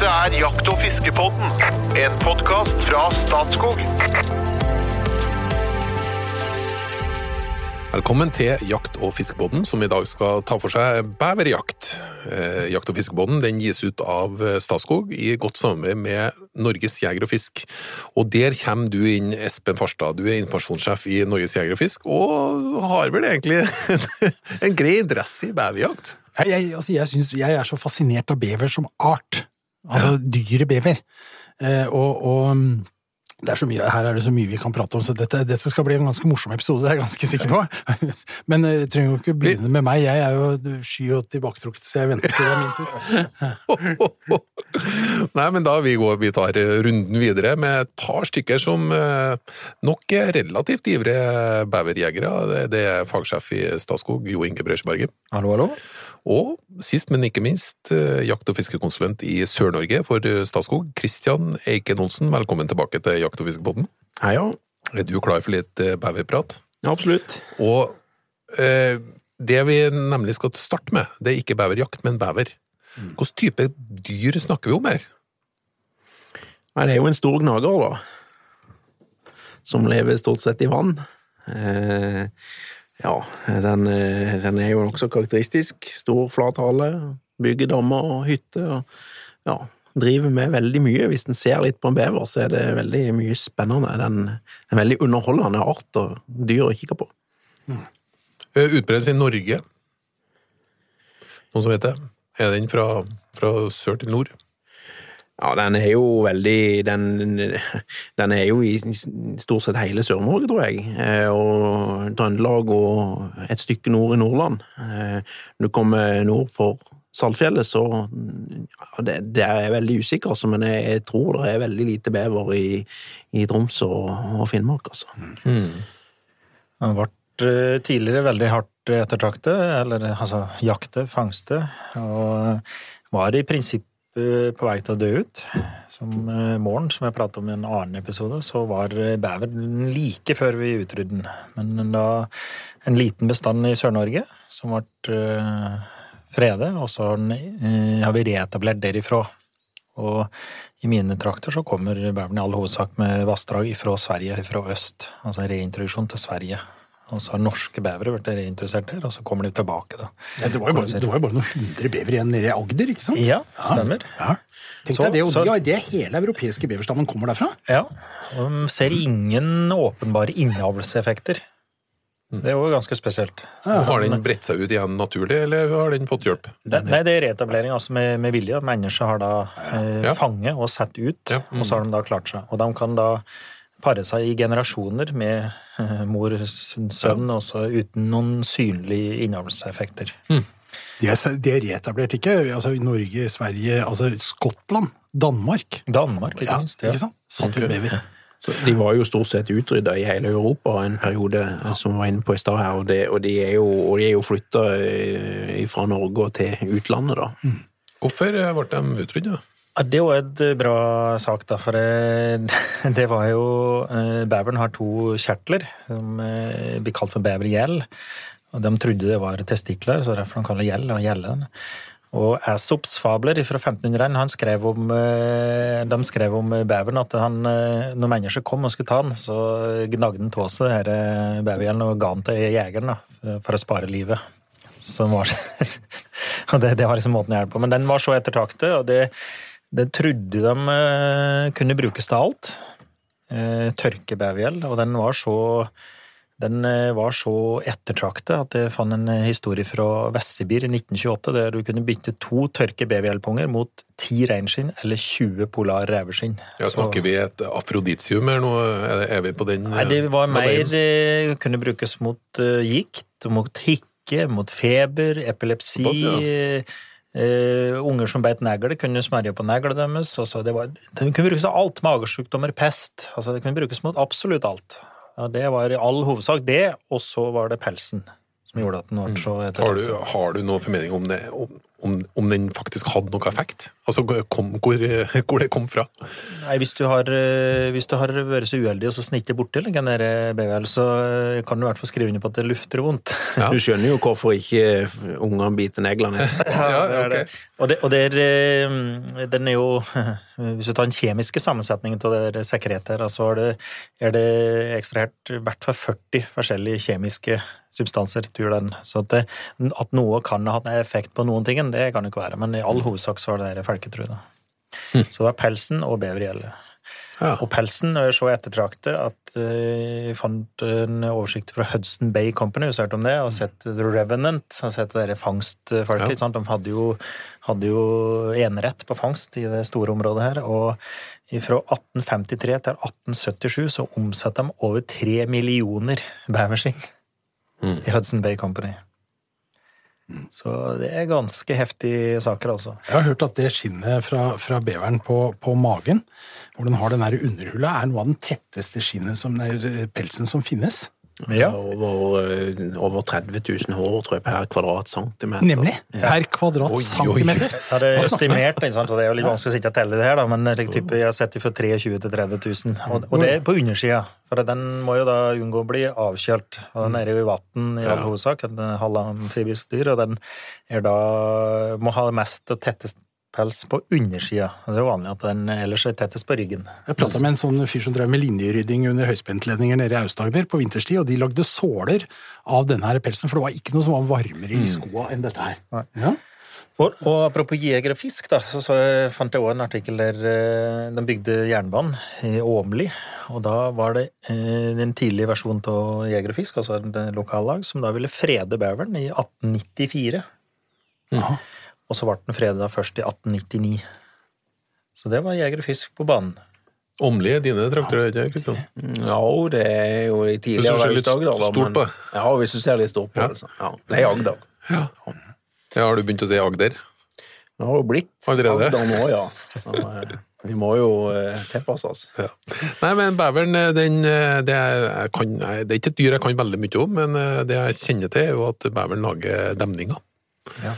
Dette er Jakt- og fiskepodden, en podkast fra Statskog. Velkommen til Jakt- og fiskebåten, som i dag skal ta for seg beverjakt. Eh, Jakt- og fiskebåten den gis ut av Statskog i godt samarbeid med Norges Jeger og Fisk. Og der kommer du inn, Espen Farstad. Du er informasjonssjef i Norges Jeger og Fisk, og har vel egentlig en grei interesse i beverjakt? Jeg, jeg, altså jeg, synes, jeg er så fascinert av bever som art. Altså dyret bever. Eh, og, og mm, det er så mye, her er det så mye vi kan prate om, så dette, dette skal bli en ganske morsom episode, det er jeg ganske sikker på. Men jeg trenger jo ikke begynne med meg, jeg er jo sky og tilbaketrukket, så jeg venter til det er min tur. Nei, men da vi går, vi tar runden videre med et par stykker som eh, nok er relativt ivrige beverjegere. Det, det er fagsjef i Statskog, Jo Inge Brøsjeberget. Hallo, hallo. Og sist, men ikke minst, eh, jakt- og fiskekonsulent i Sør-Norge for Statskog, Kristian Eiken Olsen. Velkommen tilbake til Jakt- og fiskebåten. Hei, ja. Er du klar for litt beverprat? Ja, Absolutt. Og eh, det vi nemlig skal starte med, det er ikke beverjakt, men bever. Hvilken type dyr snakker vi om her? Nei, det er jo en stor gnager, da. Som lever stort sett i vann. Eh, ja, den, eh, den er jo nokså karakteristisk. Stor, flat hale. Bygger dammer og hytter. Og ja, driver med veldig mye. Hvis en ser litt på en bever, så er det veldig mye spennende. Den er en veldig underholdende art og dyr å kikke på. Mm. Utbredelse i Norge? Noen som vet det? Er den fra, fra sør til nord? Ja, den er jo veldig Den, den er jo i stort sett hele Sør-Norge, tror jeg. Eh, Og Trøndelag og et stykke nord i Nordland. Eh, Når du kommer nord for Saltfjellet, så ja, det, det er jeg veldig usikker, altså, men jeg, jeg tror det er veldig lite bever i, i Troms og, og Finnmark, altså. Han ble eh, tidligere veldig hardt ettertraktet, eller altså jakte, fangste, og var i prinsippet på vei til å dø ut. Som eh, morgen, som jeg pratet om i en annen episode, så var beveren like før vi utrydde den. Men da en liten bestand i Sør-Norge som ble eh, fredet, og så har eh, vi reetablert derifra. Og i mine trakter så kommer beveren i all hovedsak med vassdrag fra Sverige, fra øst. Altså reintroduksjon til Sverige. Og så har norske bevere vært reinteressert der, og så kommer de tilbake, da. Ja, det, var jo bare, det var jo bare noen hundre bever igjen nede i Agder, ikke sant? Ja, stemmer. Ja. Tenk Så- deg det, og så- de- det er hele europeiske beverstammen kommer derfra. Ja. Og de ser ingen åpenbare innavlseffekter. Det er jo ganske spesielt. Har den bredt seg ut igjen naturlig, eller har den fått hjelp? Det, nei, det er reetablering altså med, med vilje. Mennesker har da eh, Ja. fanget og satt ut, Ja, mm. og så har de da klart seg. Og de kan da pare seg i generasjoner med eh, mor, sønn, også uten noen synlige innavlseffekter. De er, de er reetablert, ikke? Altså Norge, Sverige, altså Skottland, Danmark. Danmark, ikke Ja, minst. Ja. ikke sant? Satt ut Ok. Så de var jo stort sett utrydda i hele Europa en periode, som vi var inne på i stad her, og, det, og de er jo, og de flytta fra Norge og til utlandet, da. Hvorfor eh, ble de utrydda? Det jo et eh, bra sak, da, for eh, det var jo eh, Beveren har to kjertler som blir kalt for bevergjell. Og de trodde det var testikler, så derfor de kaller gjell og gjellen. Og Asops fabler fra 1500 han skrev om, de skrev om beveren at han, når mennesker kom og skulle ta den, så gnagde han av seg bevergjelden og ga den til jegeren da, for å spare livet. Som var, og det, det var liksom måten å hjelpe på. Men den var så ettertraktet, og det, det trodde de eh, kunne brukes til alt. Eh, Tørkebevergjell. Og den var så den eh, var så ettertraktet at jeg fant en historie fra Vest-Sibir i 1928 der du kunne bytte to tørke bevergjellpunger mot ti reinskinn eller 20 polar reveskinn. Ja, Så- snakker vi et afroditium eller noe? Er vi på den Nei, det var mer Kunne brukes mot gikt, mot hikke, mot feber, epilepsi. Pass, ja. Eh, unger som beit negler, kunne smerje på neglene deres. Altså, det, var, det kunne brukes til alt. Magesjukdommer, pest. Altså, det kunne brukes mot absolutt alt. Ja, det var i all hovedsak det, og så var det pelsen som gjorde at den ble så Har har du noen formening om det? Om, om, om den faktisk hadde noe effekt? Altså kom, hvor, hvor det kom fra? Nei, hvis du har, eh, hvis du har vært så uheldig og så snittet borti BVL, så eh, kan du i hvert fall skrive under på at det lufter vondt. Ja. Du skjønner jo hvorfor ikke ungene biter neglene. Ja, det er det. Og, det, og det er, eh, den er jo Hvis du tar den kjemiske sammensetningen av det sekretet så er det, er det ekstrahert i hvert fall 40 forskjellige kjemiske substanser til den. Så at, det, at noe kan ha hatt en effekt på noen ting, det kan det ikke være. Men i all hovedsak så var det felketru. da. Så det var pelsen og bevergjeldet. Ja. Og pelsen er så ettertraktet at eh, jeg fant en oversikt fra Hudson Bay Company, hvis du har hørt om det, og sett The Revenant, har sett det fangstfolket. Ja. De hadde jo, hadde jo enerett på fangst i det store området her. Og fra 1853 til 1877 så omsatte de over tre millioner beverskinn Mm. i Hudson Bay Company. Så det er ganske heftige saker, altså. Jeg har hørt at det skinnet fra, fra beveren på, på magen, hvor den har den der underhullet, er noe av den tetteste skinnet som, pelsen som finnes. Ja. Over, eh, over 30 000 hår, tror jeg, per kvadratcentimeter. Nemlig. Per kvadrat Oi, oi. centimeter. Ja, det er estimert, sant? så det er jo litt vanskelig å sitte og telle det her, da, men type, jeg har sett det fra 23 til 30 000. Og, og det er på undersida, for den må jo da unngå å bli avkjølt. Og den er jo i vann i all hovedsak, en halvamfibisk dyr, og den er da, må ha mest og tettest pels på undersida. Det er jo vanlig at den ellers er tettest på ryggen. Jeg prata med en sånn fyr som drev med linjerydding under høyspentledninger nede i Aust-Agder på vinterstid, og de lagde såler av denne her pelsen, for det var ikke noe som var varmere i skoa enn dette her. Nei. Ja. Og, og apropos jeger og fisk, da, så, så fant jeg også en artikkel der eh, de bygde jernbanen i Åmli. Og da var det eh, den tidlige versjonen av Jeger og fisk, altså et lokallag, som da ville frede beveren i 1894. Jaha. Og så ble den freda først i 1899. Så det var Jeger og fisk på banen. Åmli er dine traktorer, ikke Kristian? Ja, det er jo i Hvis du tidligere ser litt stort på det. Ja, hvis du ser litt stort på det. Så. Ja, det er Agder. Ja. ja. Har du begynt å si Agder? Det har jo blitt Allerede? Agder nå, ja. Så eh, vi må jo eh, tilpasse oss. Ja. Nei, men beveren, eh, den, eh, det, er, kan, det er ikke et dyr jeg kan veldig mye om, men det jeg kjenner til, er jo at beveren lager demninger. Ja.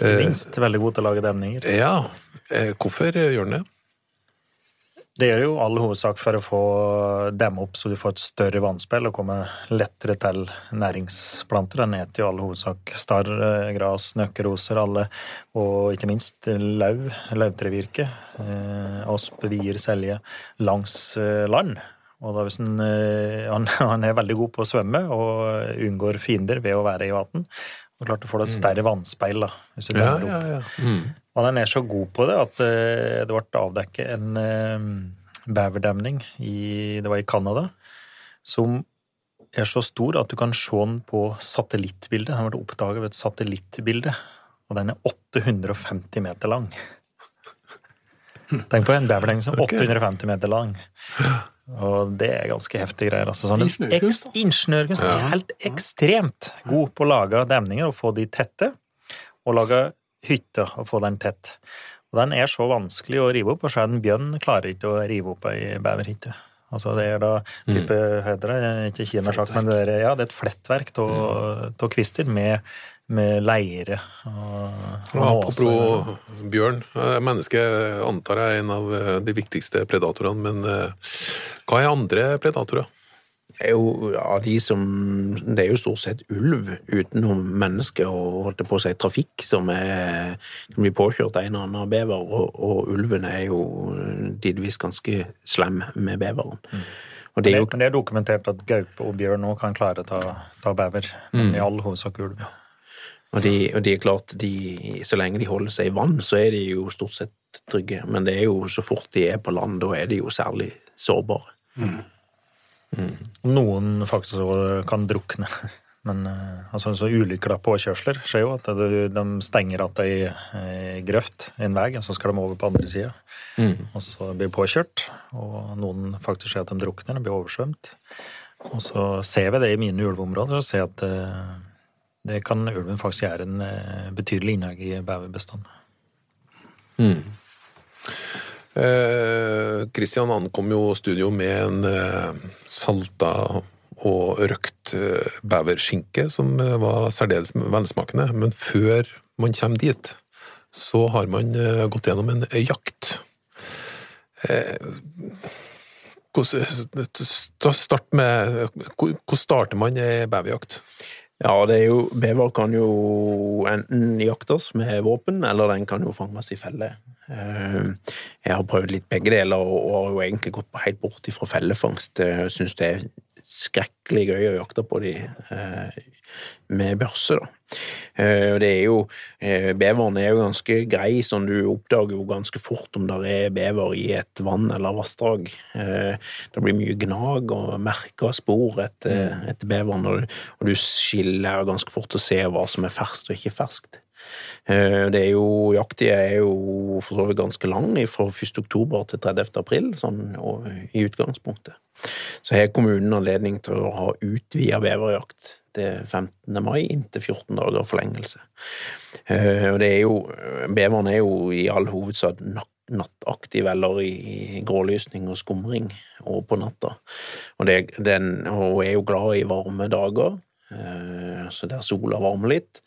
Ikke minst veldig god til å lage demninger. Ja, eh, hvorfor gjør den det? Det gjør jo all hovedsak for å få demme opp så du får et større vannspill og kommer lettere til næringsplanter. Den heter jo all hovedsak starr, eh, gras, nøkkeroser, alle, og ikke minst lauv, lauvtrevirke, eh, asp, vier, selje, langs eh, land. Og da hvis eh, han, han er veldig god på å svømme og unngår fiender ved å være i vann. Og klart du får et større vannspeil da, hvis du Ja, opp. ja, ja. Mm. Og den er så god på det at eh, det ble avdekket en eh, beverdemning i, det var i Canada som er så stor at du kan se den på satellittbildet. Den ble oppdaget ved et satellittbilde, og den er 850 meter lang. Tenk på en beverdemning som er Ok. 850 meter lang. Og det er ganske heftige greier. Altså, sånn, Ingeniørkunst, Ingeniørkunst. Helt ekstremt god på å lage demninger og få de tette. Og lage hytter og få den tett. Og den er så vanskelig å rive opp, og selv en bjørn klarer ikke å rive opp ei beverhytte. Altså det er da type, heter det, ikke kinasjakk, men det er, ja, det er et flettverk av kvister med, med leire og, Og apropos bjørn. Mennesket antar jeg er en av eh, de viktigste predatorene, men eh, hva er andre predatorer? Det er jo ja, de som Det er jo stort sett ulv utenom mennesker og holdt på å si trafikk som er som blir påkjørt av en eller annen bever, og, og ulven er jo tidvis ganske slem med beveren. Og det Det, er jo men det er dokumentert at gaupe og bjørn nå kan klare å ta, ta bever. mm. i all hovedsak ulv. Og de, og de er klart, de, så lenge de holder seg i vann, så er de jo stort sett trygge. Men det er jo så fort de er på land, da er de jo særlig sårbare. Noen faktisk kan drukne. Men eh, altså, så ulykker, da, påkjørsler, skjer jo at de, de stenger at ei ei grøft, en vei, og så skal de over på andre sida. Og så blir påkjørt, og noen faktisk ser at de drukner, de blir oversvømt. Og så ser vi det i mine ulveområder, og ser at eh, det kan ulven faktisk gjøre en eh, betydelig innhegg i beverbestanden. Eh, Christian ankom jo studio med en eh, salta og røkt eh, beverskinke, som eh, var særdeles velsmakende. Men før man kommer dit, så har man eh, gått gjennom en jakt. Hvordan start med, hvordan starter man ei beverjakt? Ja, det er jo Bever kan jo enten jaktes med våpen, eller den kan jo fanges i felle. Eh, Jeg har prøvd litt begge deler, og har jo egentlig gått helt bort ifra fellefangst. Jeg syns det er skrekkelig gøy å jakte på de eh, med børse, da. Eh, og det er jo eh, Beveren er jo ganske grei, sånn du oppdager jo ganske fort om det er bever i et vann eller vassdrag. Eh, Det blir mye gnag og merker spor etter, etter beveren, og, du skiller ganske fort å se hva som er ferskt og ikke ferskt. Det er jo, Jakttida er jo for så vidt ganske lang, fra 1. oktober til 30. april, sånn i utgangspunktet. Så har kommunen anledning til å ha utvida beverjakt til 15. mai, inntil 14 dager forlengelse. Eh, Og det er jo, Beveren er jo i all hovedsak nattaktiv eller i grålysning og skumring og på natta. Og, det, den, hun er jo glad i varme dager, eh, så der sola varmer litt,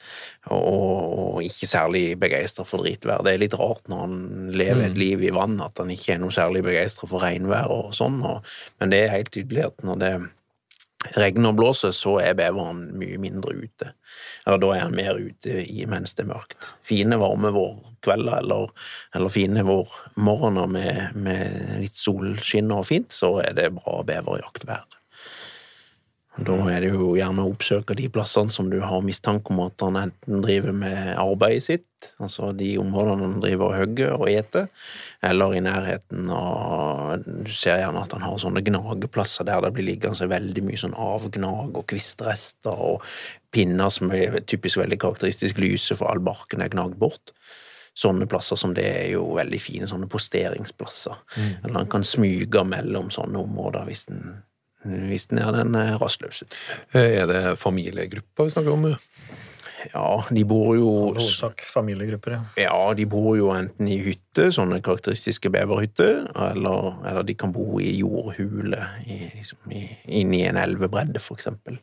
og, og ikke særlig begeistra for dritvær. Det er litt rart når han lever et liv i vann, at han ikke er noe særlig begeistra for regnvær og sånn, og, men det er helt tydelig at når det regner og blåser, så er beveren mye mindre ute. Eller da er han mer ute i mens det er mørkt. Fine, varme vårkvelder eller, eller fine vårmorgener med, med litt solskinn og fint, så er det bra beverjaktvær. Da er det jo gjerne å oppsøke de plassene som du har mistanke om at han enten driver med arbeidet sitt, altså de områdene han driver og hogger og eter, eller i nærheten av Du ser gjerne at han har sånne gnageplasser der det blir liggende så veldig mye sånn avgnag og kvistrester og pinner som er typisk veldig karakteristisk lyse, for all barken er gnagd bort. Sånne plasser som det er jo veldig fine sånne posteringsplasser. Eller han kan smyge mellom sånne områder hvis den hvis den er den eh, rastløse. Eh, Er det familiegrupper vi snakker om? Ja, de bor jo Hovedsak familiegrupper, ja. Ja, de bor jo enten i hytte, sånne karakteristiske beverhytter, eller, eller de kan bo i jordhule i, liksom, i, inni en elvebredde, for eksempel.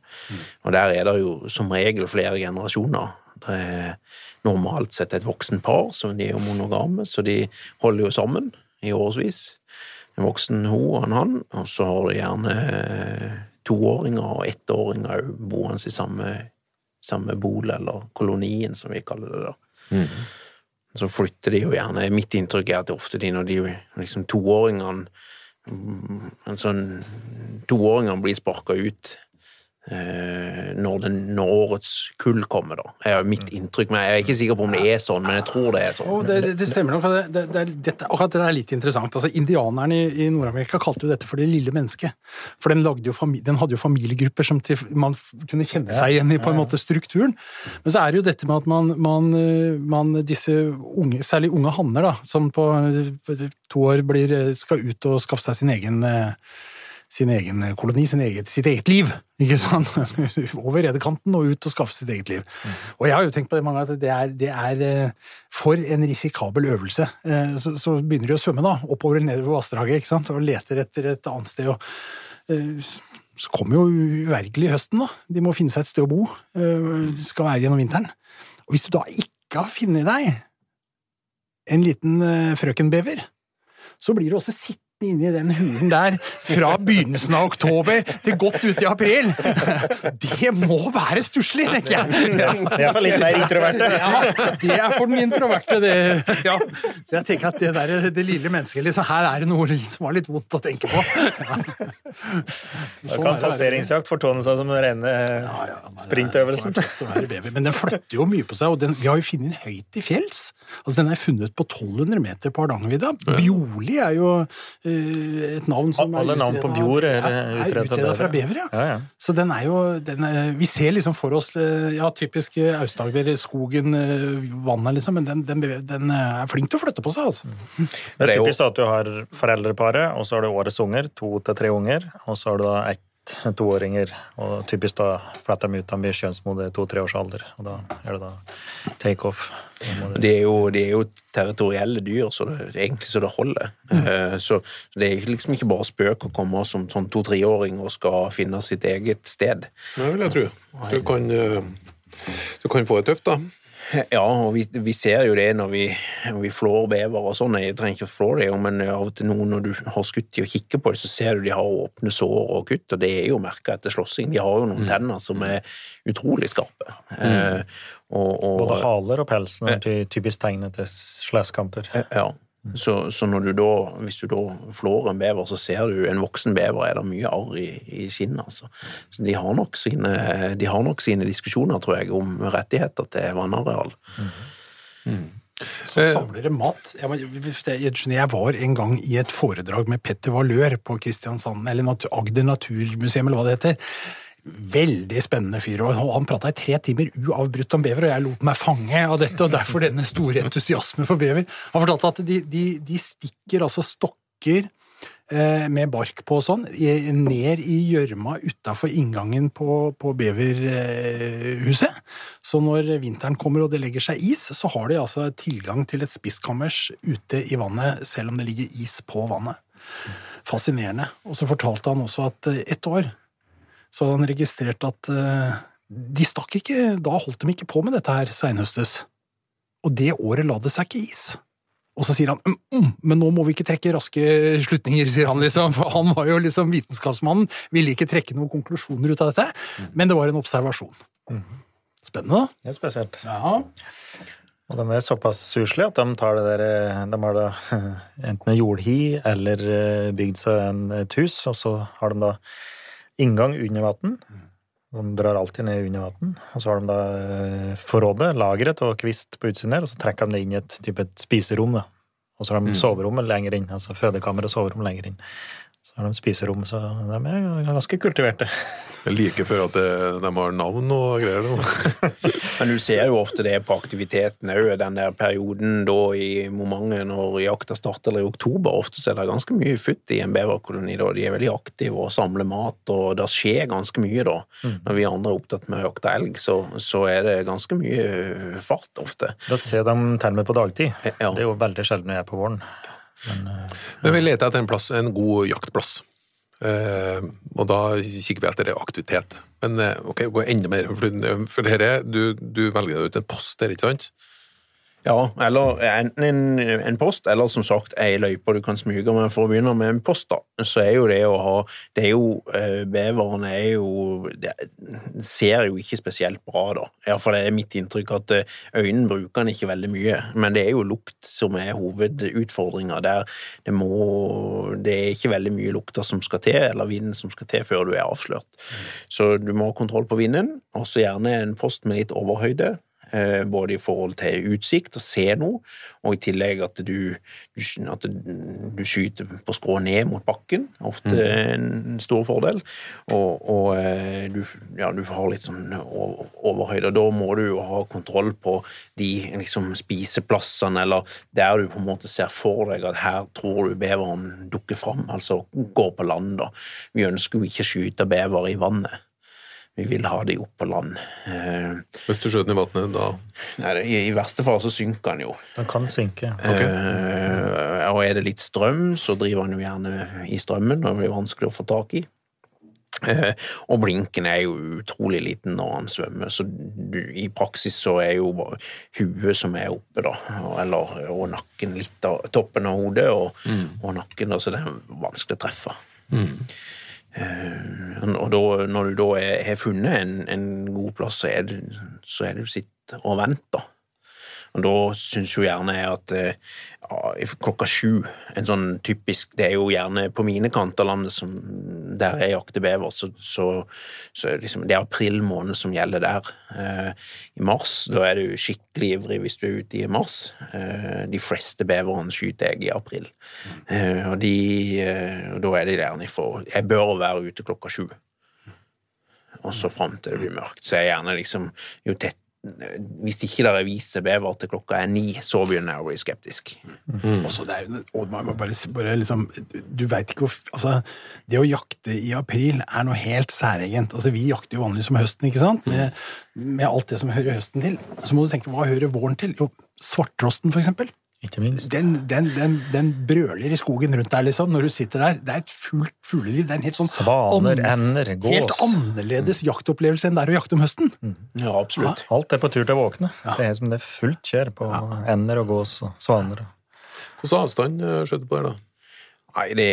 Og der er det jo som regel flere generasjoner. Det er normalt sett et voksen par, så de er jo monogame, så de holder jo sammen i årevis. En voksen hun og en han, og så har de gjerne eh, toåringer og ettåringer òg boende i samme, samme bolig, eller kolonien, som vi kaller det. da. Så flytter de jo gjerne. Mitt inntrykk er at det ofte de når de liksom toåringene mm, en sånn Toåringene blir sparka ut når, den, når årets kull kommer, da. Det er jo mitt inntrykk. Men jeg er ikke sikker på om det er sånn, men jeg tror det er sånn. Oh, det, det, det stemmer nok. Det, det, det, dette, akkurat det er litt interessant. Altså, Indianerne i, i Nord-Amerika kalte jo dette for det lille mennesket. For den, lagde jo fami, den hadde jo familiegrupper som til, man kunne kjenne seg igjen i på en måte strukturen. Men så er det jo dette med at man, man, eh, man disse unge, særlig unge hanner, da, som på eh, to år blir, eh, skal ut og skaffe seg sin egen eh, sin egen koloni, sin eget, sitt eget liv. ikke sant? Over redekanten og ut og skaffe sitt eget liv. Og jeg har jo tenkt på det mange ganger at det er, det er eh, for en risikabel øvelse. Eh, Så, så begynner de å svømme da, oppover eller nedover vassdraget ikke sant? og leter etter et annet sted. Og, eh, så kommer jo uvergelig høsten, da. De må finne seg et sted å bo. eh, De skal være gjennom vinteren. Og hvis du da ikke har funnet deg en liten eh, frøkenbever, så blir du også sittende inni den hulen der fra begynnelsen av oktober til godt ut i april. Det må være stusslig, tenker jeg. Ja. Det er for litt mer introverte. Ja, det er for den introverte, det. Ja. Så jeg tenker at det der, det lille mennesket, liksom, her er det noe som var litt vondt å tenke på. Ja. Da kan pasteringsjakt fortone seg som den rene sprintøvelsen. Være baby, Men den flytter jo mye på seg, og den, vi har jo funnet den høyt i fjells. Altså, Den er funnet på 1200 meter på Hardangervidda. Bjorli er jo et navn som Alle er navn på Bjord er er, utredet fra bever, ja. Ja, ja. Så den er jo den er, Vi ser liksom for oss eh, ja, typisk eh, Aust-Agder, skogen, eh, vannet, liksom, men den, den, den er flink til å flytte på seg, altså. Det er typisk at du har foreldreparet, og så har du årets unger, to til tre unger, og så har du da ett toåringer. Og typisk da fletter de ut, de blir i to-tre års alder. Og da er det da takeoff. De, Det er, jo, er jo territorielle dyr, så det, egentlig så det holder. Mm. Så det er liksom ikke bare spøk å komme som sånn to-treåring og skal finne sitt eget sted. Det vil jeg tro. Du kan, eh, du kan få det tøft, da. Ja, og vi, vi ser jo det når vi, når vi flår bever og sånn. Jeg trenger ikke å flå det, men av og til nå når du har skutt de og kikker på det, så ser du de har åpne sår og kutt, og det er jo merka etter slåssing. De har jo noen tenner som er utrolig skarpe. Eh, og, og, Både haler og pelsen er typisk tegnet til slåsskamper. Ja. Så, så når du da, hvis du da flår en bever, så ser du en voksen bever, er det mye arr i, i skinnet. Altså. Så de har, nok sine, de har nok sine diskusjoner, tror jeg, om rettigheter til vannareal. Så samler det mat. Jeg, må- jeg, jeg var en gang i et foredrag med Petter Valør på Kristiansand, eller Agder Naturmuseum, eller hva det heter. Veldig spennende fyr, og han prata i tre timer uavbrutt om bever, og jeg lot meg fange av dette, og derfor denne store entusiasmen for bever. Han fortalte at de, de, de stikker altså stokker eh, med bark på og sånn, ned i gjørma utafor inngangen på, på beverhuset. Så når vinteren kommer og det legger seg is, så har de altså tilgang til et spiskammers ute i vannet, selv om det ligger is på vannet. Fascinerende. Og så fortalte han også at et ett år så hadde han registrert at eh, de stakk ikke Da holdt de ikke på med dette her seinhøstes. Og det året la det seg ikke is. Og så sier han mm, mm, men nå må vi ikke trekke raske slutninger, sier han liksom. For han var jo liksom vitenskapsmannen, ville ikke trekke noen konklusjoner ut av dette. Men det var en observasjon. Spennende, da. Det er spesielt. Ja. Og de er såpass suslige at de tar det der eh, De har da enten en jordhi eller eh, bygd seg en, et hus, og så har de da inngang under vann. De drar alltid ned under vann. Og så har de da eh, forrådet, lageret og kvist på utsiden der, og så trekker de det inn i et type et spiserom. da. Og så har de soverommet lenger inn, altså fødekammer og soverom lenger inn. Har de spiserom, så de er ganske kultiverte. Jeg liker før at de har navn og greier. Da. Men du ser jo ofte det på aktiviteten òg, den der perioden da i momentet når jakta starter, eller i oktober. Ofte så er det ganske mye futt i en beverkoloni da. De er veldig aktive og samler mat, og det skjer ganske mye da. Når vi andre er opptatt med å jakte elg, så, så er det ganske mye fart ofte. Da ser de til og med på dagtid. Ja. Det er jo veldig sjelden når jeg er på våren. Men eh, Men vi leter etter en, plass, en god jaktplass. Uh, og da kikker vi etter aktivitet. Men uh, ok, gå enda mer. For, for dette, du, du velger deg ut en post der, ikke sant? Ja, eller enten en, en post, eller som sagt ei løype du kan smyge med. For å begynne med en post, da, så er jo det å ha Det er jo eh, Beveren er jo Det ser jo ikke spesielt bra, da. Iallfall er det mitt inntrykk at eh, øynene bruker den ikke veldig mye. Men det er jo lukt som er hovedutfordringa. Det må Det er ikke veldig mye lukter som skal til, eller vind som skal til, før du er avslørt. Så du må ha kontroll på vinden, og så gjerne en post med litt overhøyde. Eh, både i forhold til utsikt og se noe, og i tillegg at du, at du skyter på skrå ned mot bakken. Ofte en stor fordel. Og, og eh, du, ja, du har litt sånn overhøyde. Da må du jo ha kontroll på de liksom, spiseplassene, eller der du på en måte ser for deg at her tror du beveren dukker fram, altså går på land. da. Vi ønsker jo ikke å skyte bever i vannet. Vi vil ha de opp på land. Eh, Hvis du skjøt den i vannet, da Nei, I i verste fall så synker han jo. den kan synke. Eh, og er det litt strøm, så driver han jo gjerne i strømmen, og det blir vanskelig å få tak i. Eh, og blinken er jo utrolig liten når han svømmer, så du, i praksis så er jo bare huet som er oppe, da, eller, og nakken litt av toppen av hodet, og, og nakken, da, så det er vanskelig å treffe. Eh, og da, når du da har funnet en, en god plass, så er det, så er det jo sitt og vent, da. Og da syns jo gjerne jeg at eh, ja, klokka sju, en sånn typisk Det er jo gjerne på mine kanter av landet som, der jeg jakter bever, så, så, så liksom, det er april måned som gjelder der. Eh, I mars, da er du skikkelig ivrig hvis du er ute i mars. Eh, de fleste beverne skyter jeg i april. Eh, og, de, eh, og da er de gjerne for Jeg bør være ute klokka sju og så fram til det blir mørkt. Så jeg er gjerne liksom Jo tett, hvis ikke det er vist bever til klokka er ni, så begynner jeg å bli skeptisk. Også det er jo, og man må bare, bare liksom, du vet ikke hvor, altså, Det å jakte i april er noe helt særegent. Altså, vi jakter jo vanligvis om høsten, ikke sant? Med, med alt det som hører høsten til. Så må du tenke, hva hører våren til? Jo, svarttrosten, for eksempel. Ikke minst. Den, den, den, den brøler i skogen rundt der, liksom, når du sitter der. Det er et fullt fugleliv. Det er en helt sånn Svaner, ender, gås. Helt annerledes annerledes jaktopplevelse enn det er å jakte om høsten. Ja, absolutt. Alt er på tur til å våkne. Det er som det er fullt kjør på ender og gås og svaner. Hvordan avstand eh, skjøt du på der, da? Nei, det,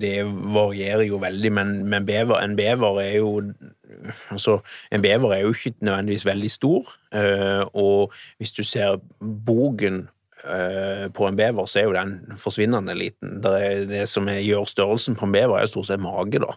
det varierer jo veldig, men, men bever, en bever er jo Altså, en bever er jo ikke nødvendigvis veldig stor, eh, og hvis du ser bogen eh, på en bever, så er jo den forsvinnende liten. Det, det som er, gjør størrelsen på en bever, er stort sett mage, da.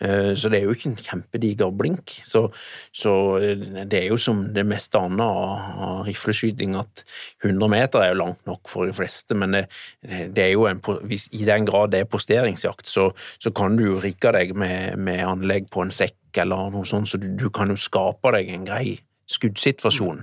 Eh, så det er jo ikke en kjempediger blink. Så, så eh, det er jo som det meste annet av, av rifleskyting, at 100 meter er jo langt nok for de fleste, men det, det er jo en, hvis, i den grad det er posteringsjakt, så, så kan du jo rigge deg med, med anlegg på en sekk eller noe sånt, så du, du kan jo skape deg en grei skuddsituasjon,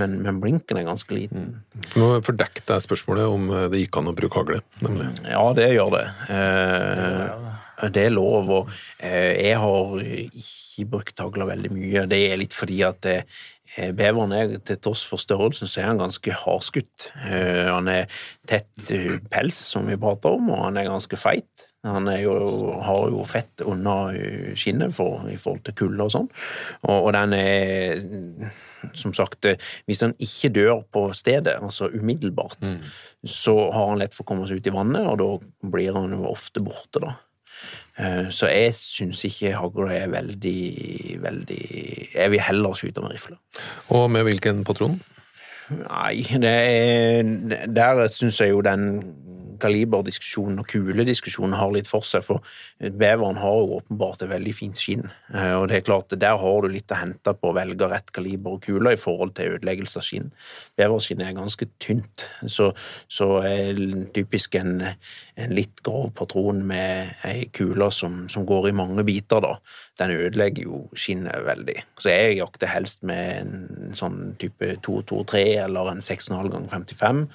men, men blinken er ganske liten. Nå fordekte jeg spørsmålet om eh, det gikk an å bruke hagle. nemlig. Ja, det gjør det. Eh, det er lov, og eh, jeg har ikke brukt hagla veldig mye. Det er litt fordi at det, beveren er, til tross for størrelsen, så er han ganske hardskutt. Han er tett pels, som vi prater om, og han er ganske feit. Han jo, har jo fett under skinnet for, i forhold til kulde og sånn. Og, og den er som sagt, hvis han ikke dør på stedet, altså umiddelbart, så har han lett for å komme seg ut i vannet, og da blir han jo ofte borte, da. Eh, Så jeg syns ikke hagle er veldig, veldig Jeg vil heller skyte med rifle. Og med hvilken patron? Nei, det er Der syns jeg jo den kaliberdiskusjonen og kulediskusjonen har litt for seg, for beveren har jo åpenbart et veldig fint skinn. Eh, Og det er klart, der har du litt å hente på å velge rett kaliber og kule i forhold til ødeleggelse av skinn. Beverskinnet er ganske tynt, så, så er typisk en, en litt grov patron med ei kule som, som går i mange biter, da. Den ødelegger jo skinnet veldig. Så jeg jakter helst med en sånn type 223 eller en 6,5 ganger 55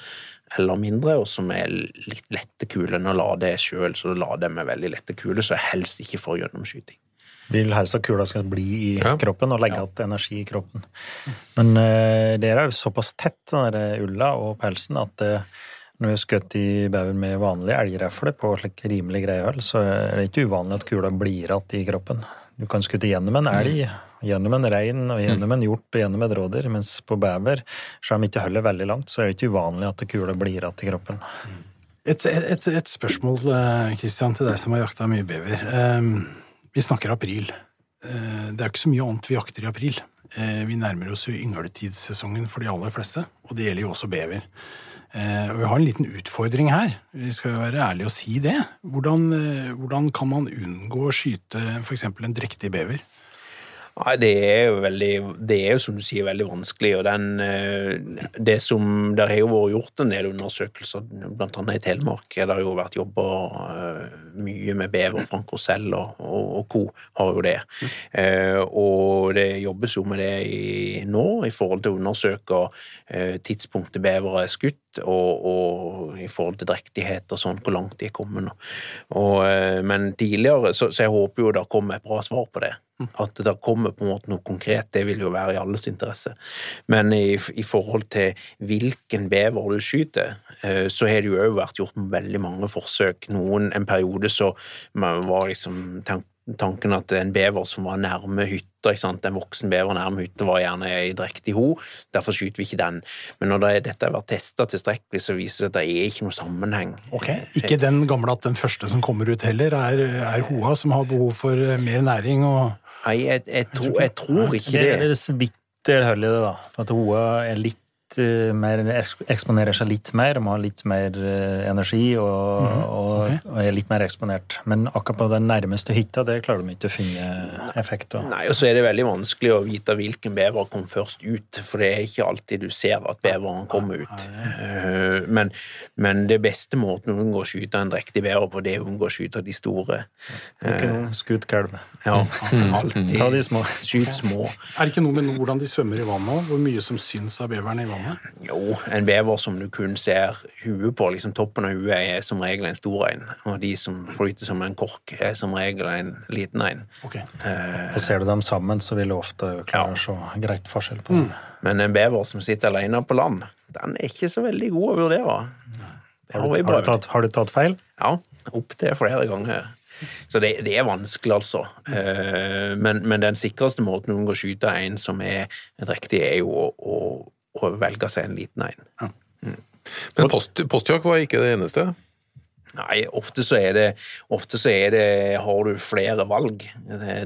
eller mindre, og som er litt lette kuler. å lader jeg sjøl, så lader jeg med veldig lette kuler, så helst ikke for gjennomskyting. Vil helst at kula skal bli i Ja. kroppen og legge igjen energi i kroppen. Men uh, det er jo såpass tett, den der ulla og pelsen, at uh, når vi har skutt i baugen med vanlig elgrefle på slik rimelig greie så er det ikke uvanlig at kula blir igjen i kroppen. Du kan skutte gjennom en elg, gjennom en rein, og gjennom en hjort og gjennom et rådyr, mens på bever, selv om de ikke holder veldig langt, så er det ikke uvanlig at kula blir igjen i kroppen. Et, et, et spørsmål eh, Christian, til deg som har jakta mye bever. Eh, Vi snakker april. Eh, Det er jo ikke så mye annet vi jakter i april. Eh, Vi nærmer oss jo yngletidssesongen for de aller fleste, og det gjelder jo også bever. Eh, Og vi har en liten utfordring her. Vi skal jo være ærlige og si det. Hvordan, hvordan kan man unngå å skyte f.eks. en drektig bever? Nei, det er jo veldig Det er jo som du sier, veldig vanskelig. Og den eh, Det som Det har jo vært gjort en del undersøkelser, blant annet i Telemark. Det har jo vært jobba mye med bever. Frank Rosell og, og, og co. har jo det. Eh, og det jobbes jo med det i, nå, i forhold til å undersøke eh, tidspunktet bevere er skutt, og, og i forhold til drektighet og sånn, hvor langt de er kommet nå. Og, eh, men tidligere, så, så jeg håper jo det kommer et bra svar på det. At det kommer på en måte noe konkret, det vil jo være i alles interesse. Men i, i forhold til hvilken bever du skyter, eh, så har det jo òg vært gjort veldig mange forsøk. Noen en periode så man var liksom tank, tanken at en bever som var nærme hytta, ikke sant? en voksen bever nærme hytta, var gjerne ei drektig ho. Derfor skyter vi ikke den. Men når det, dette har vært testa tilstrekkelig, så viser det at det er ikke noe sammenheng. Ok, Ikke den gamle at den første som kommer ut heller, er, er hoa som har behov for eh, mer næring og Nei, jeg, jeg, tror, jeg tror ikke Det det. er det så vidt det holder det, da. For at hoa er litt litt eh, mer Eksponerer seg litt mer, må har litt mer eh, energi og, og, og er litt mer eksponert. Men akkurat på den nærmeste hytta, det klarer de ikke å finne effekt av. Nei, og så er det veldig vanskelig å vite hvilken bever kom først ut, for det er ikke alltid du ser at beveren kommer ut. Eh, Men, men det beste måten å unngå å skyte en drektig bever på, det er å unngå å skyte de store. Ikke skutt kalv. Ja, alltid. Ta de små. Skyt små. Er det ikke noe med hvordan de svømmer i vannet òg? Hvor mye som syns av beveren i vannet? Jo, en bever som du kun ser huet på, liksom toppen av huet, er som regel en stor en. Og de som flyter som en kork, er som regel en liten en. Ok. Og ser du dem sammen, så vil du ofte klare å se greit forskjell på dem. Men en bever som sitter alene på land, den er ikke så veldig god å vurdere. Det har vi Har du, tatt, har du tatt feil? Ja, opptil flere ganger. Så det, det er vanskelig, altså. Eh, Men, men den sikreste måten å unngå å skyte en som er drektig, er jo å, å velge seg en liten en. Men post, postjakt var ikke det eneste. Nei, ofte så er det, ofte så er det har du flere valg.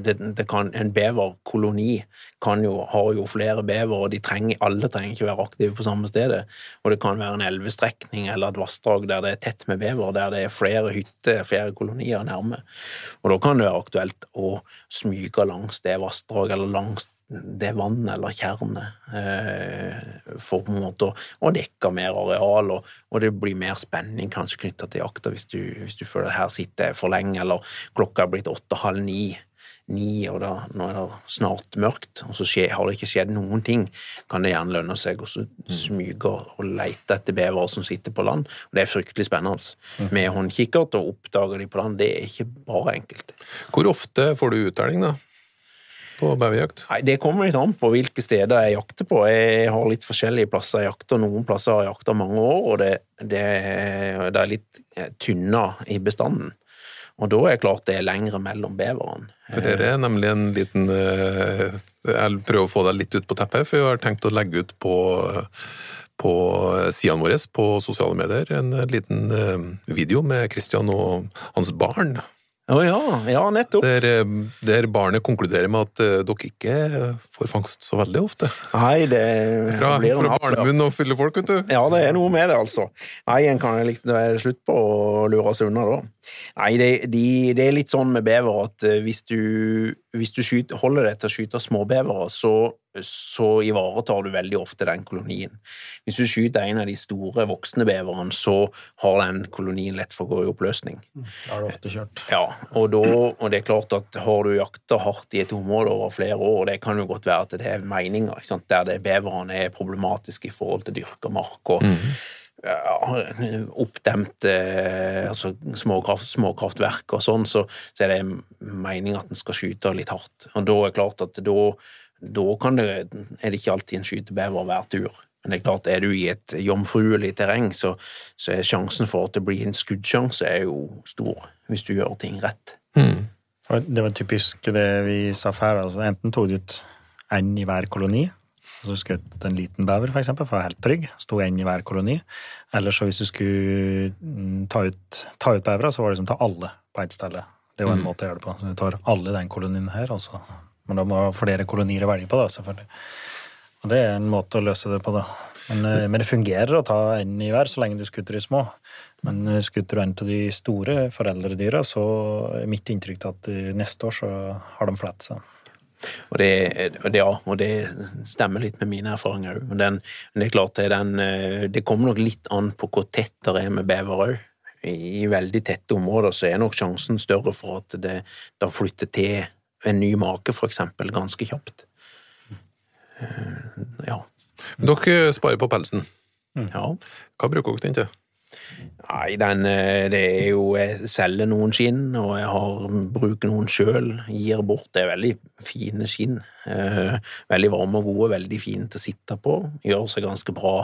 Det, det, kan, en beverkoloni kan jo, har jo flere bever, og de trenger, alle trenger ikke være aktive på samme stedet. Og det kan være en elvestrekning eller et vassdrag der det er tett med bever, der det er flere hytter, flere kolonier nærme. Og da kan det være aktuelt å smyge langs det vassdraget eller langs det vannet eller tjernet eh, for på en måte å, å dekke mer areal, og, og det blir mer spenning kanskje knytta til jakta hvis du, hvis du føler at her sitter jeg for lenge, eller klokka er blitt åtte-halv ni. Ni, og da, nå er det snart mørkt, og så skje, har det ikke skjedd noen ting, kan det gjerne lønne seg å smyge og lete etter bevere som sitter på land. Og det er fryktelig spennende. Med håndkikkert og oppdage de på land, det er ikke bare enkelt. Hvor ofte får du uttelling, da? På beverjakt? Nei, Det kommer litt an på hvilke steder jeg jakter på. Jeg har litt forskjellige plasser jeg jakter. Noen plasser har jeg jakta mange år, og det, det, det er litt tynna i bestanden. Og da er det klart det er lengre mellom beverne. For det er nemlig en liten eh, Jeg prøver å få deg litt ut på teppet, for jeg har tenkt å legge ut på på sidene våre på sosiale medier en liten eh, video med Christian og hans barn. Å ja, ja, nettopp. Der, eh, der barnet konkluderer med at uh, dere ikke får fangst så veldig ofte. Nei, det Fra, blir fra barnemunn og fylle folk, vet du. Ja, det er noe med det, altså. Nei, en kan liksom er slutt på å lure seg unna, da. Nei, det, de, det er litt sånn med bever at eh, hvis du, hvis du skyter, holder deg til å skyte småbevere, så, så ivaretar du veldig ofte den kolonien. Hvis du skyter en av de store voksne beverne, så har den kolonien lett for å gå i oppløsning. Da har du ofte kjørt. Ja, og, da, og det er klart at har du jakta hardt i et område over flere år, og det kan jo godt være at det er meninger ikke sant? der det beverne er problematiske i forhold til dyrka mark og ja, oppdemt eh, altså småkraft, småkraftverk og sånn, så, så er det meningen at en skal skyte litt hardt. Og da er det klart at da, da det, er det ikke alltid en skytebever hver tur. Men det er klart, er du i et jomfruelig terreng, så, så er sjansen for at det blir en skuddsjanse er jo stor, hvis du gjør ting rett. Mm. Det var typisk det vi sa før. Altså, enten tok du ut én i hver koloni, og du skjøt en liten bever, for eksempel, for være helt trygg. Sto én i hver koloni. Eller så hvis du skulle mm, ta ut, ta ut bevere, så var det som ta alle på ett sted. Det er jo en måte å gjøre det på. Så du tar alle i den kolonien her, og så Men da må du ha flere kolonier å velge på, da, selvfølgelig. Og det er en måte å løse det på, da. Men, eh, men det fungerer å ta en i hver så lenge du skutter de små. Men eh, skutter du en av de store foreldredyra, så er mitt inntrykk at eh, neste år så har de flatt seg. Og det, det, ja, og det stemmer litt med mine erfaringer òg. Men, det er klart det, den, eh, det kommer nok litt an på hvor tett det er med bever òg. I veldig tette områder så er nok sjansen større for at det da flytter til en ny make, eksempel, ganske kjapt. Eh, Ja. Dere sparer på pelsen. ja. Hva bruker dere den til? Nei, den, eh, det er jo Jeg selger noen skinn, og jeg har, bruker noen sjøl. Gir bort. Det er veldig fine skinn. Eh, veldig varme og gode, veldig fine til å sitte på. Gjør seg ganske bra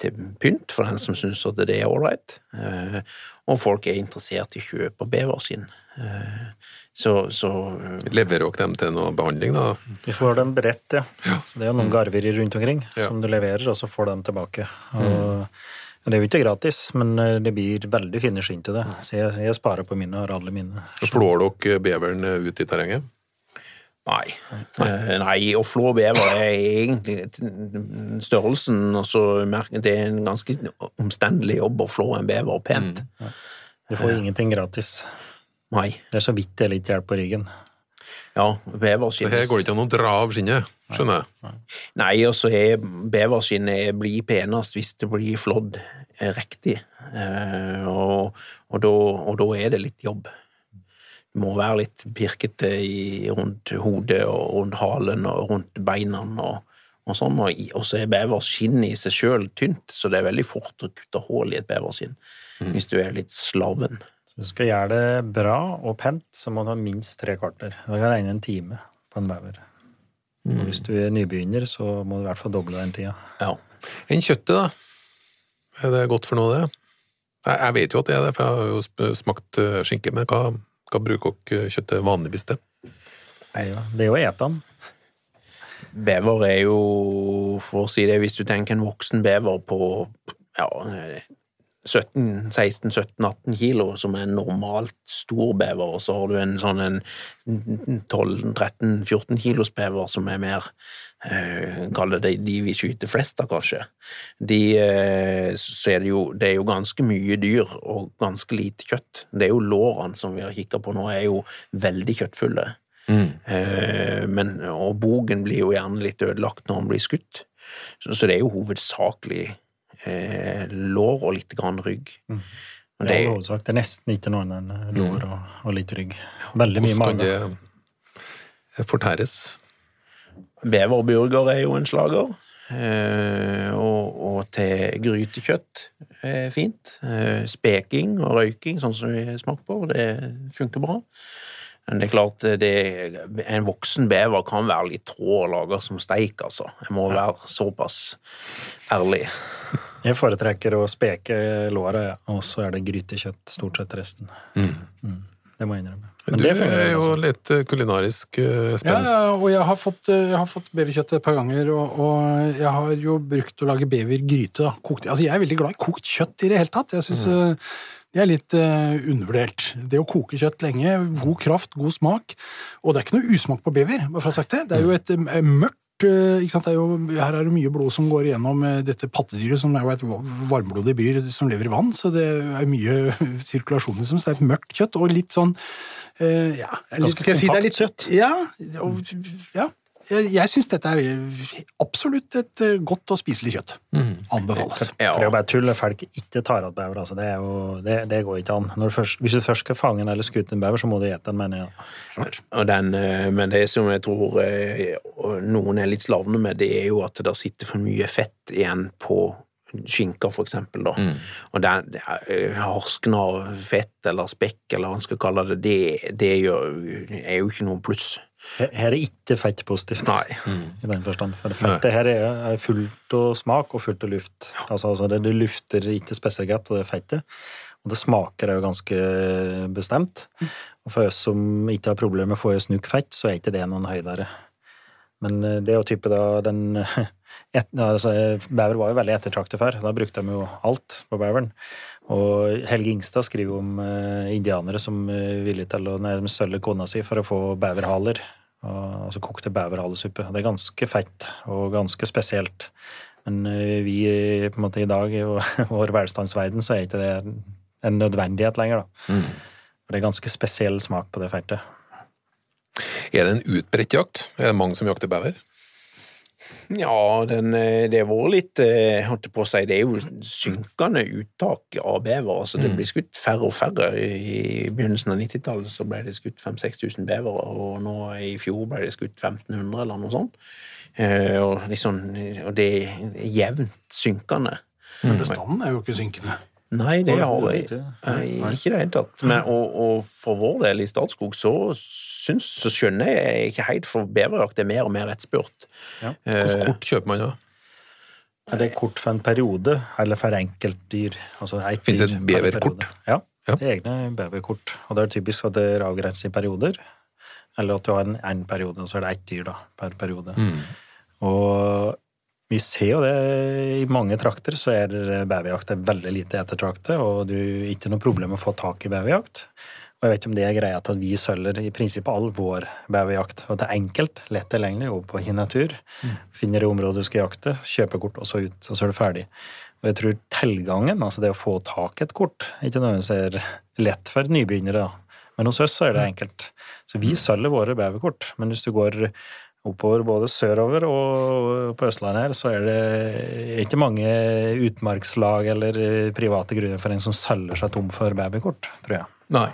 til pynt for den som syns at det er ålreit. Eh, og folk er interessert i å kjøpe beverskinn. Eh, så, så Leverer dere dem til noe behandling, da? Vi får dem beredt, ja. Så det er jo noen garver rundt omkring Ja. som du leverer, og så får du dem tilbake. Og Det er jo ikke gratis, men eh, det blir veldig fine skinn til det. Så jeg, jeg sparer på mine og har alle mine. Flår dere beveren ut i terrenget? Nei. Nei. Nei, å flå bever er egentlig størrelsen og merker Det er en ganske omstendelig jobb å flå en bever pent. Du får ingenting gratis. Nei. Det er så vidt det er litt hjelp på ryggen. Ja, Så beverskinn her går det ikke an å dra av skinnet, skjønner jeg. Nei, og så er beverskinnet blir penest hvis det blir flådd eh, riktig. Eh, og, og, da, og da er det litt jobb. Det må være litt pirkete i, rundt hodet og rundt halen og rundt beina og, og sånn. Og, og så er beverskinnet i seg sjøl tynt, så det er veldig fort å kutte hull i et beverskinn hvis du er litt slarven. Hvis du skal gjøre det bra og pent, så må du ha minst tre kvarter. Du kan regne en time på en bever. Mm. hvis du er nybegynner, så må du i hvert fall doble den tida. Ja. Enn kjøttet, da? Er det godt for noe, det? Jeg, jeg vet jo at det er det, for jeg har jo smakt eh, skinke, men hva, hva bruker dere kjøttet vanligvis til? Nei, ja. Det er jo å ete den. Bever er jo, for å si det, hvis du tenker en voksen bever på ja, 17, 16, 17, 18 kilo, som er en normalt stor bever, og så har du en sånn 12, 13, 14 kilos bever som er mer eh, Kall det de vi skyter flest av, kanskje. De, eh, så er det jo Det er jo ganske mye dyr og ganske lite kjøtt. Det er jo lårene som vi har kikka på nå, er jo veldig kjøttfulle. Eh, men, og bogen blir jo gjerne litt ødelagt når han blir skutt. Så, så det er jo hovedsakelig eh, lår og litt grann rygg. Mm. Det det, er, jo hovedsak. det er nesten ikke noe annet enn lår og, og litt rygg. Veldig mye mage. det fortæres? beverburger er jo en slager. Eh, og, og til grytekjøtt er fint. Eh, speking og røyking, sånn som vi smaker på, det funker bra. Men det er klart, det, en voksen bever kan være litt trå å lage som steik, altså. Jeg må være såpass ærlig. Jeg foretrekker å speke låra, ja. og så er det grytekjøtt stort sett resten. Mm. Det må jeg innrømme. Men du det fungerer er jo altså. litt eh, kulinarisk spennende. Ja, ja, og jeg har fått, eh, jeg har fått beverkjøtt et par ganger, og, og jeg har jo brukt å lage bevergryte. Kokt, altså jeg er veldig glad i kokt kjøtt i det hele tatt. Jeg synes mm. det er litt uh, undervurdert. Det å koke kjøtt lenge, god kraft, god smak. Og det er ikke noe usmak på bever, bare for å ha sagt det. Det er jo et eh, mørkt eh, sant? Det er jo, her er det mye blod som går igjennom eh, dette pattedyret, som er jo et va- varmblodig byr som lever i vann, så det er mye sirkulasjon, liksom. Så det er et mørkt kjøtt, og litt sånn eh, ja, Ganske skal jeg si det er litt søtt? Ja, og, ja. Jeg, jeg syns dette er absolutt et eh, godt og spiselig kjøtt. Anbefales. Ja. For det er jo bare tull at folk ikke tar igjen bever. Altså. Det, er jo, det, det går ikke an. Når du først, hvis du først skal fange en eller skutte en bever, så må du ete den, mener jeg. Og den, eh, men det som jeg tror eh, noen er litt slavne med, det er jo at det sitter for mye fett igjen på skinker, for eksempel. Da. Og den, eh, harsken av fett eller spekk, eller hva man skal kalle det, det, det gjør, er jo ikke noe pluss. Her er ikke fett positivt. Nei. I den forstand. For fettet her er, fullt av smak og fullt av luft. Altså, altså det, det lufter ikke spesielt godt, og det er fettet. Og det smaker jo ganske bestemt. Og for oss som ikke har problemer med å få i oss nok fett, så er ikke det noen høydere. Men eh, det er jo type da den et, altså, Bever var jo veldig ettertraktet før. Da brukte de jo alt på beveren. Og Helge Ingstad skriver om eh, indianere som er villige til å sølve kona si for å få beverhaler. Altså kokte beverhalesuppe. Det er ganske fett og ganske spesielt. Men eh, vi eh, på en måte i dag, i vår- velstandsverden, så er ikke det en nødvendighet lenger. da. For det er ganske spesiell smak på det fettet. Er det en utbredt jakt? Er det mange som jakter bever? Ja, den, eh, det har vært litt eh, holdt på å si, Det er jo synkende uttak av bever. altså Det blir skutt færre og færre. I begynnelsen av 90-tallet så ble det skutt 5000-6000 bevere, og nå i fjor ble det skutt 1500, eller noe sånt. Eh, Og, liksom, og det er jevnt synkende. Men bestanden er jo ikke synkende. Nei, det har jeg ikke- i det hele tatt. Men, og, og for vår del i Statskog så, syns, så skjønner jeg ikke helt, for beverjakt er mer og mer etterspurt. Ja. Hvor Eh, kort kjøper man da? Er det kort for en periode, eller for enkeltdyr? Altså et Finnes det et beverkort? Ja, Ja. det er egne beverkort. Og det er typisk at det er avgrenset i perioder. Eller at du har en, en periode, og så er det ett dyr da, per periode. Og vi ser jo det i mange trakter, så er beverjakt veldig lite ettertraktet, og du har ikke noe problem med å få tak i beverjakt. Og jeg vet ikke om det er greia til at vi sølger i prinsippet all vår beverjakt. Og det er enkelt, lett tilgjengelig, over på Hin Natur. Finner det området du skal jakte, kjøper kort, og så ut, og så er du ferdig. Og jeg tror tilgangen, altså det å få tak i et kort, ikke nødvendigvis er lett for nybegynnere. Men hos oss så er det enkelt. Så vi selger våre beverkort. Men hvis du går oppover både sørover og på Østlandet her, så er det ikke mange utmarkslag eller private grunner for en som selger seg tom for babykort, tror jeg. Nei.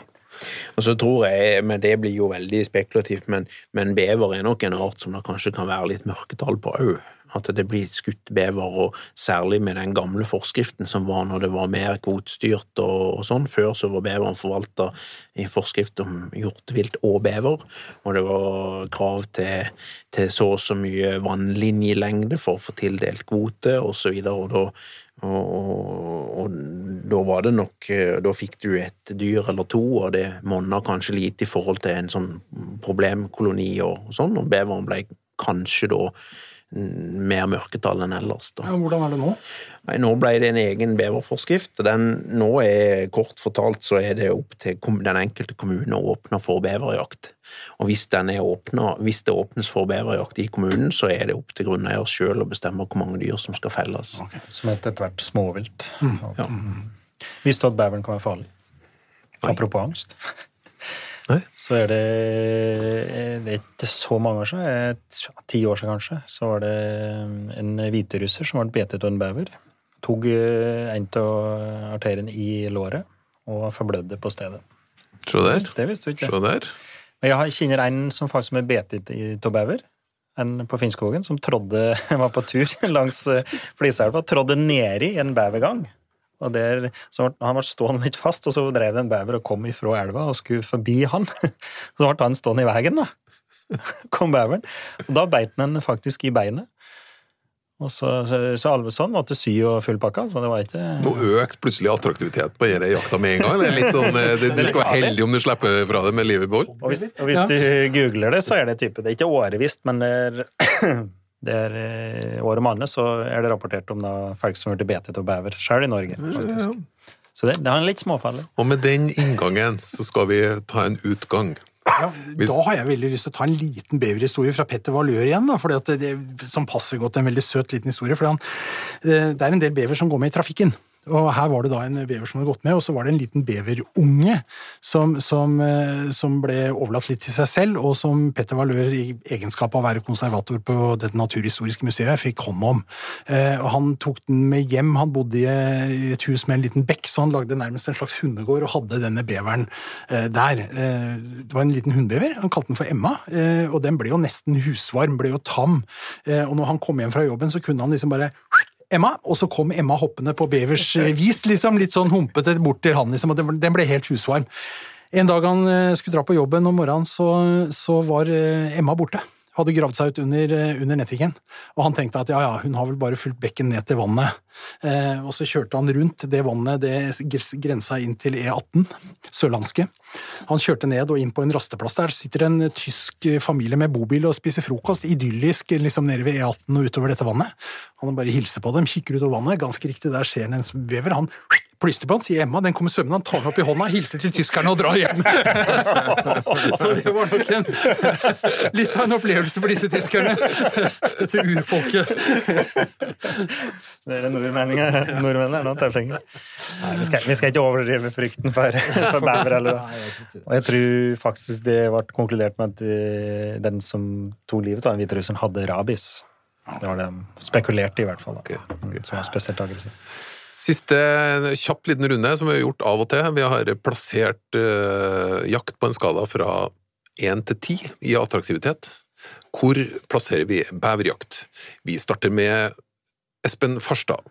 Og så tror jeg, men Det blir jo veldig spekulativt, men, men bever er nok en art som det kanskje kan være litt mørketall på òg. At det blir skutt bever, og særlig med den gamle forskriften som var når det var mer kvotestyrt og, og sånn. Før så var beveren forvalta i forskrift om hjortevilt og bever, og det var krav til, til så og så mye vannlinjelengde for å få tildelt kvote, og så videre. Og da og, og, og, da var det nok Da fikk du et dyr eller to, og det monna kanskje lite i forhold til en sånn problemkoloni og sånn, og beveren ble kanskje da mer mørketall enn ellers. Da. Ja, hvordan er det nå? Nei, Nå ble det en egen beverforskrift. Den, nå er kort fortalt så er det opp til den enkelte kommune å åpne for beverjakt. Og hvis, den er åpnet, hvis det åpnes for beverjakt i kommunen, så er det opp til grunneier sjøl å bestemme hvor mange dyr som skal felles. Okay. Som etter hvert småvilt. Mm. Ja. Visste du at beveren kan være farlig? Nei. Apropos angst. Nei. Så er det Det er ikke så mange år siden, ti år siden kanskje, så var det en hviterusser som ble betet av en bever. Tok en av arteriene i låret og forblødde på stedet. Se der. Det visste du ikke. Se der. Jeg kjenner en som faktisk er betet av bever. En på Finnskogen som trådde, var på tur langs Fliseelva, trådde nedi en bevergang. Og der, så Han ble stående litt fast, og så drev det en bever og kom ifra elva og skulle forbi han. Så ble han stående i veien, da. Kom beveren. Og da beit han faktisk i beinet. Og så, så, så Alvesson måtte sy og fullpakka. så det var ikke Nå økte plutselig attraktivitet på denne jakta med en gang. Det er litt sånn, det, Du skal være heldig om du slipper fra det med livet i behold. Og hvis, og hvis ja. du googler det, så er det type Det er ikke årevisst, men det er det er eh, Året om annet så er det rapportert om da, folk som har blitt betet av bever, selv i Norge. faktisk. Så det, det er en litt småfarlig. Og med den inngangen så skal vi ta en utgang. Ja, Hvis... Da har jeg veldig lyst til å ta en liten beverhistorie fra Petter Valør igjen. Da, fordi det, det, som passer godt en veldig søt liten historie. for eh, Det er en del bever som går med i trafikken. Og her var det da en bever som hadde gått med, og så var det en liten beverunge som, som, eh, som ble overlatt litt til seg selv, og som Petter Valør, i egenskap av å være konservator på dette naturhistoriske museet, fikk hånd om. Eh, og Han tok den med hjem. Han bodde i et hus med en liten bekk, så han lagde nærmest en slags hundegård og hadde denne beveren eh, der. Det var en liten hundbever. Han kalte den for Emma, og den ble jo nesten husvarm, ble jo tam. Og når han kom hjem fra jobben, så kunne han liksom bare Emma, og så kom Emma hoppende på bevers vis, liksom, litt sånn humpete bort til han, liksom, og den ble helt husvarm. En dag han eh, skulle dra på jobben om morgenen, så, så var eh, Emma borte. Hadde gravd seg ut under, eh, under netthikken. Og han tenkte at ja, ja, hun har vel bare fulgt bekken ned til vannet. Eh, og så kjørte han rundt det vannet, det grensa inn til E18, sørlandske. Han kjørte ned og inn på en rasteplass. Der sitter en tysk familie med bobil og spiser frokost. Idyllisk liksom nede ved E18 og utover dette vannet. Han bare hilser på dem, kikker utover vannet. Ganske riktig, der ser han en vever. Han plystrer på han, sier Emma, den kommer svømmende, han tar den opp i hånda, hilser til tyskerne og drar hjem. Så det var nok en, litt av en opplevelse for disse tyskerne. Dette urfolket. Det er nordmenninger. Nordmenn er nå tøffinger. Vi, skal, vi skal ikke overdrive frykten for, for eller Og jeg tror faktisk det ble konkludert med at eh, den som tok livet av den hviterusseren, hadde rabies. Det var det de spekulerte i, hvert fall. Da. Som var spesielt aggressiv. Siste kjapp liten runde som vi har gjort av og til. Vi har plassert uh, jakt på en skala fra én til ti i attraktivitet. Hvor plasserer vi beverjakt? Vi starter med Espen Farstad.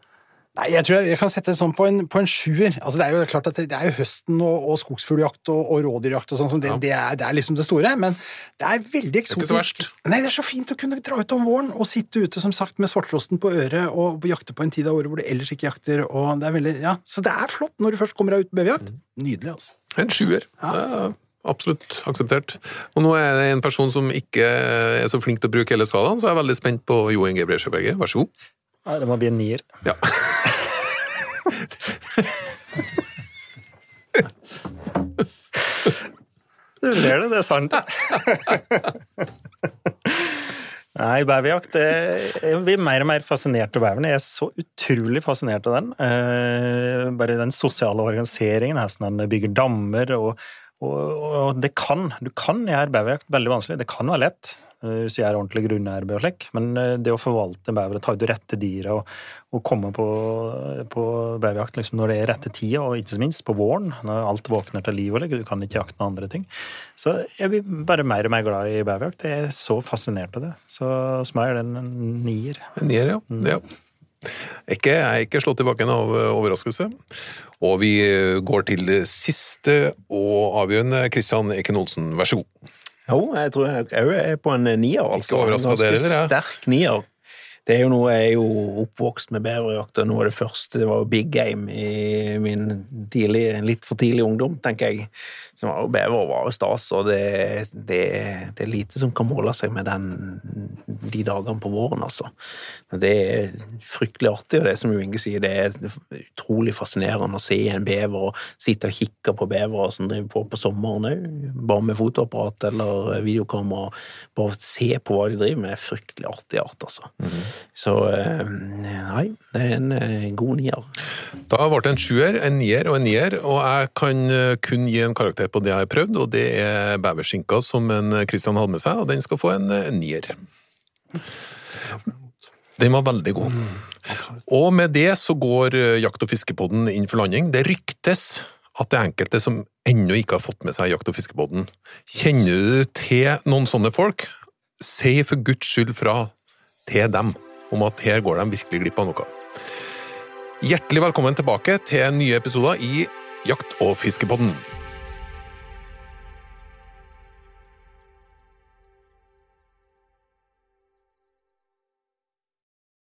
Nei, jeg tror jeg, jeg kan sette det sånn på en, på en sjuer. Altså, det er jo klart at det, det er jo høsten og, og skogsfugljakt og, og rådyrjakt og sånn, som det, ja. det, er, det, er, liksom det store. Men det er veldig eksotisk. Det er ikke så verst. Nei, det er så fint å kunne dra ut om våren og sitte ute som sagt med svarttrosten på øret og jakte på en tid av året hvor du ellers ikke jakter. og det er veldig, ja, Så det er flott når du først kommer deg ut på beverjakt. Mm. Nydelig, altså. En sjuer. Ja. Absolutt akseptert. Og nå er det en person som ikke er så flink til å bruke hele skalaen, så jeg er veldig spent på Jo Inge Bresjøberget. Vær så god. Ja, det må bli en nier. Ja. Du ler det, det er sant. Nei, beverjakt Jeg blir mer og mer fascinert av beveren. Jeg er så utrolig fascinert av den. Eh, bare den sosiale organiseringen, hvordan den bygger dammer og, og, og det kan Du kan gjøre beverjakt veldig vanskelig. Det kan være lett hvis jeg er ordentlig grunnærbeid og slik, men eh, det å forvalte bever og ta ut de rette dyra og, og, komme på, på beverjakt liksom når det er rette tida, og ikke minst på våren, når alt våkner til liv og slik, du kan ikke jakte noen andre ting. Så jeg blir bare mer og mer glad i beverjakt. Jeg er så fascinert av det. Så hos meg er det en nier. En nier, ja. ja. Ikke, jeg er ikke slått i bakken av eh, overraskelse. Og vi går til det siste og avgjørende. Kristian Eken Olsen, vær så god. Jo, jeg tror jeg òg er på en nier. altså. Ikke overraska dere, Ganske eller, ja? sterk nier. Det er jo noe, Jeg er jo oppvokst med beverjakt, og noe av det første det var jo big game i min tidlig, litt for tidlig ungdom, tenker jeg. Så var jo Bever var jo stas, og det, det, det er lite som kan måle seg med den, de dagene på våren, altså. Det er fryktelig artig, og det som Inge sier, det er utrolig fascinerende å se en bever og sitte og kikke på bevere som driver på på sommeren òg, bare med fotoapparat eller videokamera. Bare se på hva de driver med, er fryktelig artig art, altså. Så eh, nei, det er en eh, god nier. Da ble det en sjuer, en nier og en nier, og jeg kan eh, kun gi en karakter på det jeg har prøvd, og det er beverskinka som en Kristian hadde med seg, og den skal få en, nier. Den var veldig god. Og med det så går Jakt- og fiskepodden inn for landing. Det ryktes at det er enkelte som ennå ikke har fått med seg Jakt- og fiskepodden. Kjenner du til noen sånne folk? Si for guds skyld fra til dem om at her går de virkelig glipp av noe. Hjertelig velkommen tilbake til nye episoder i Jakt- og fiskepodden.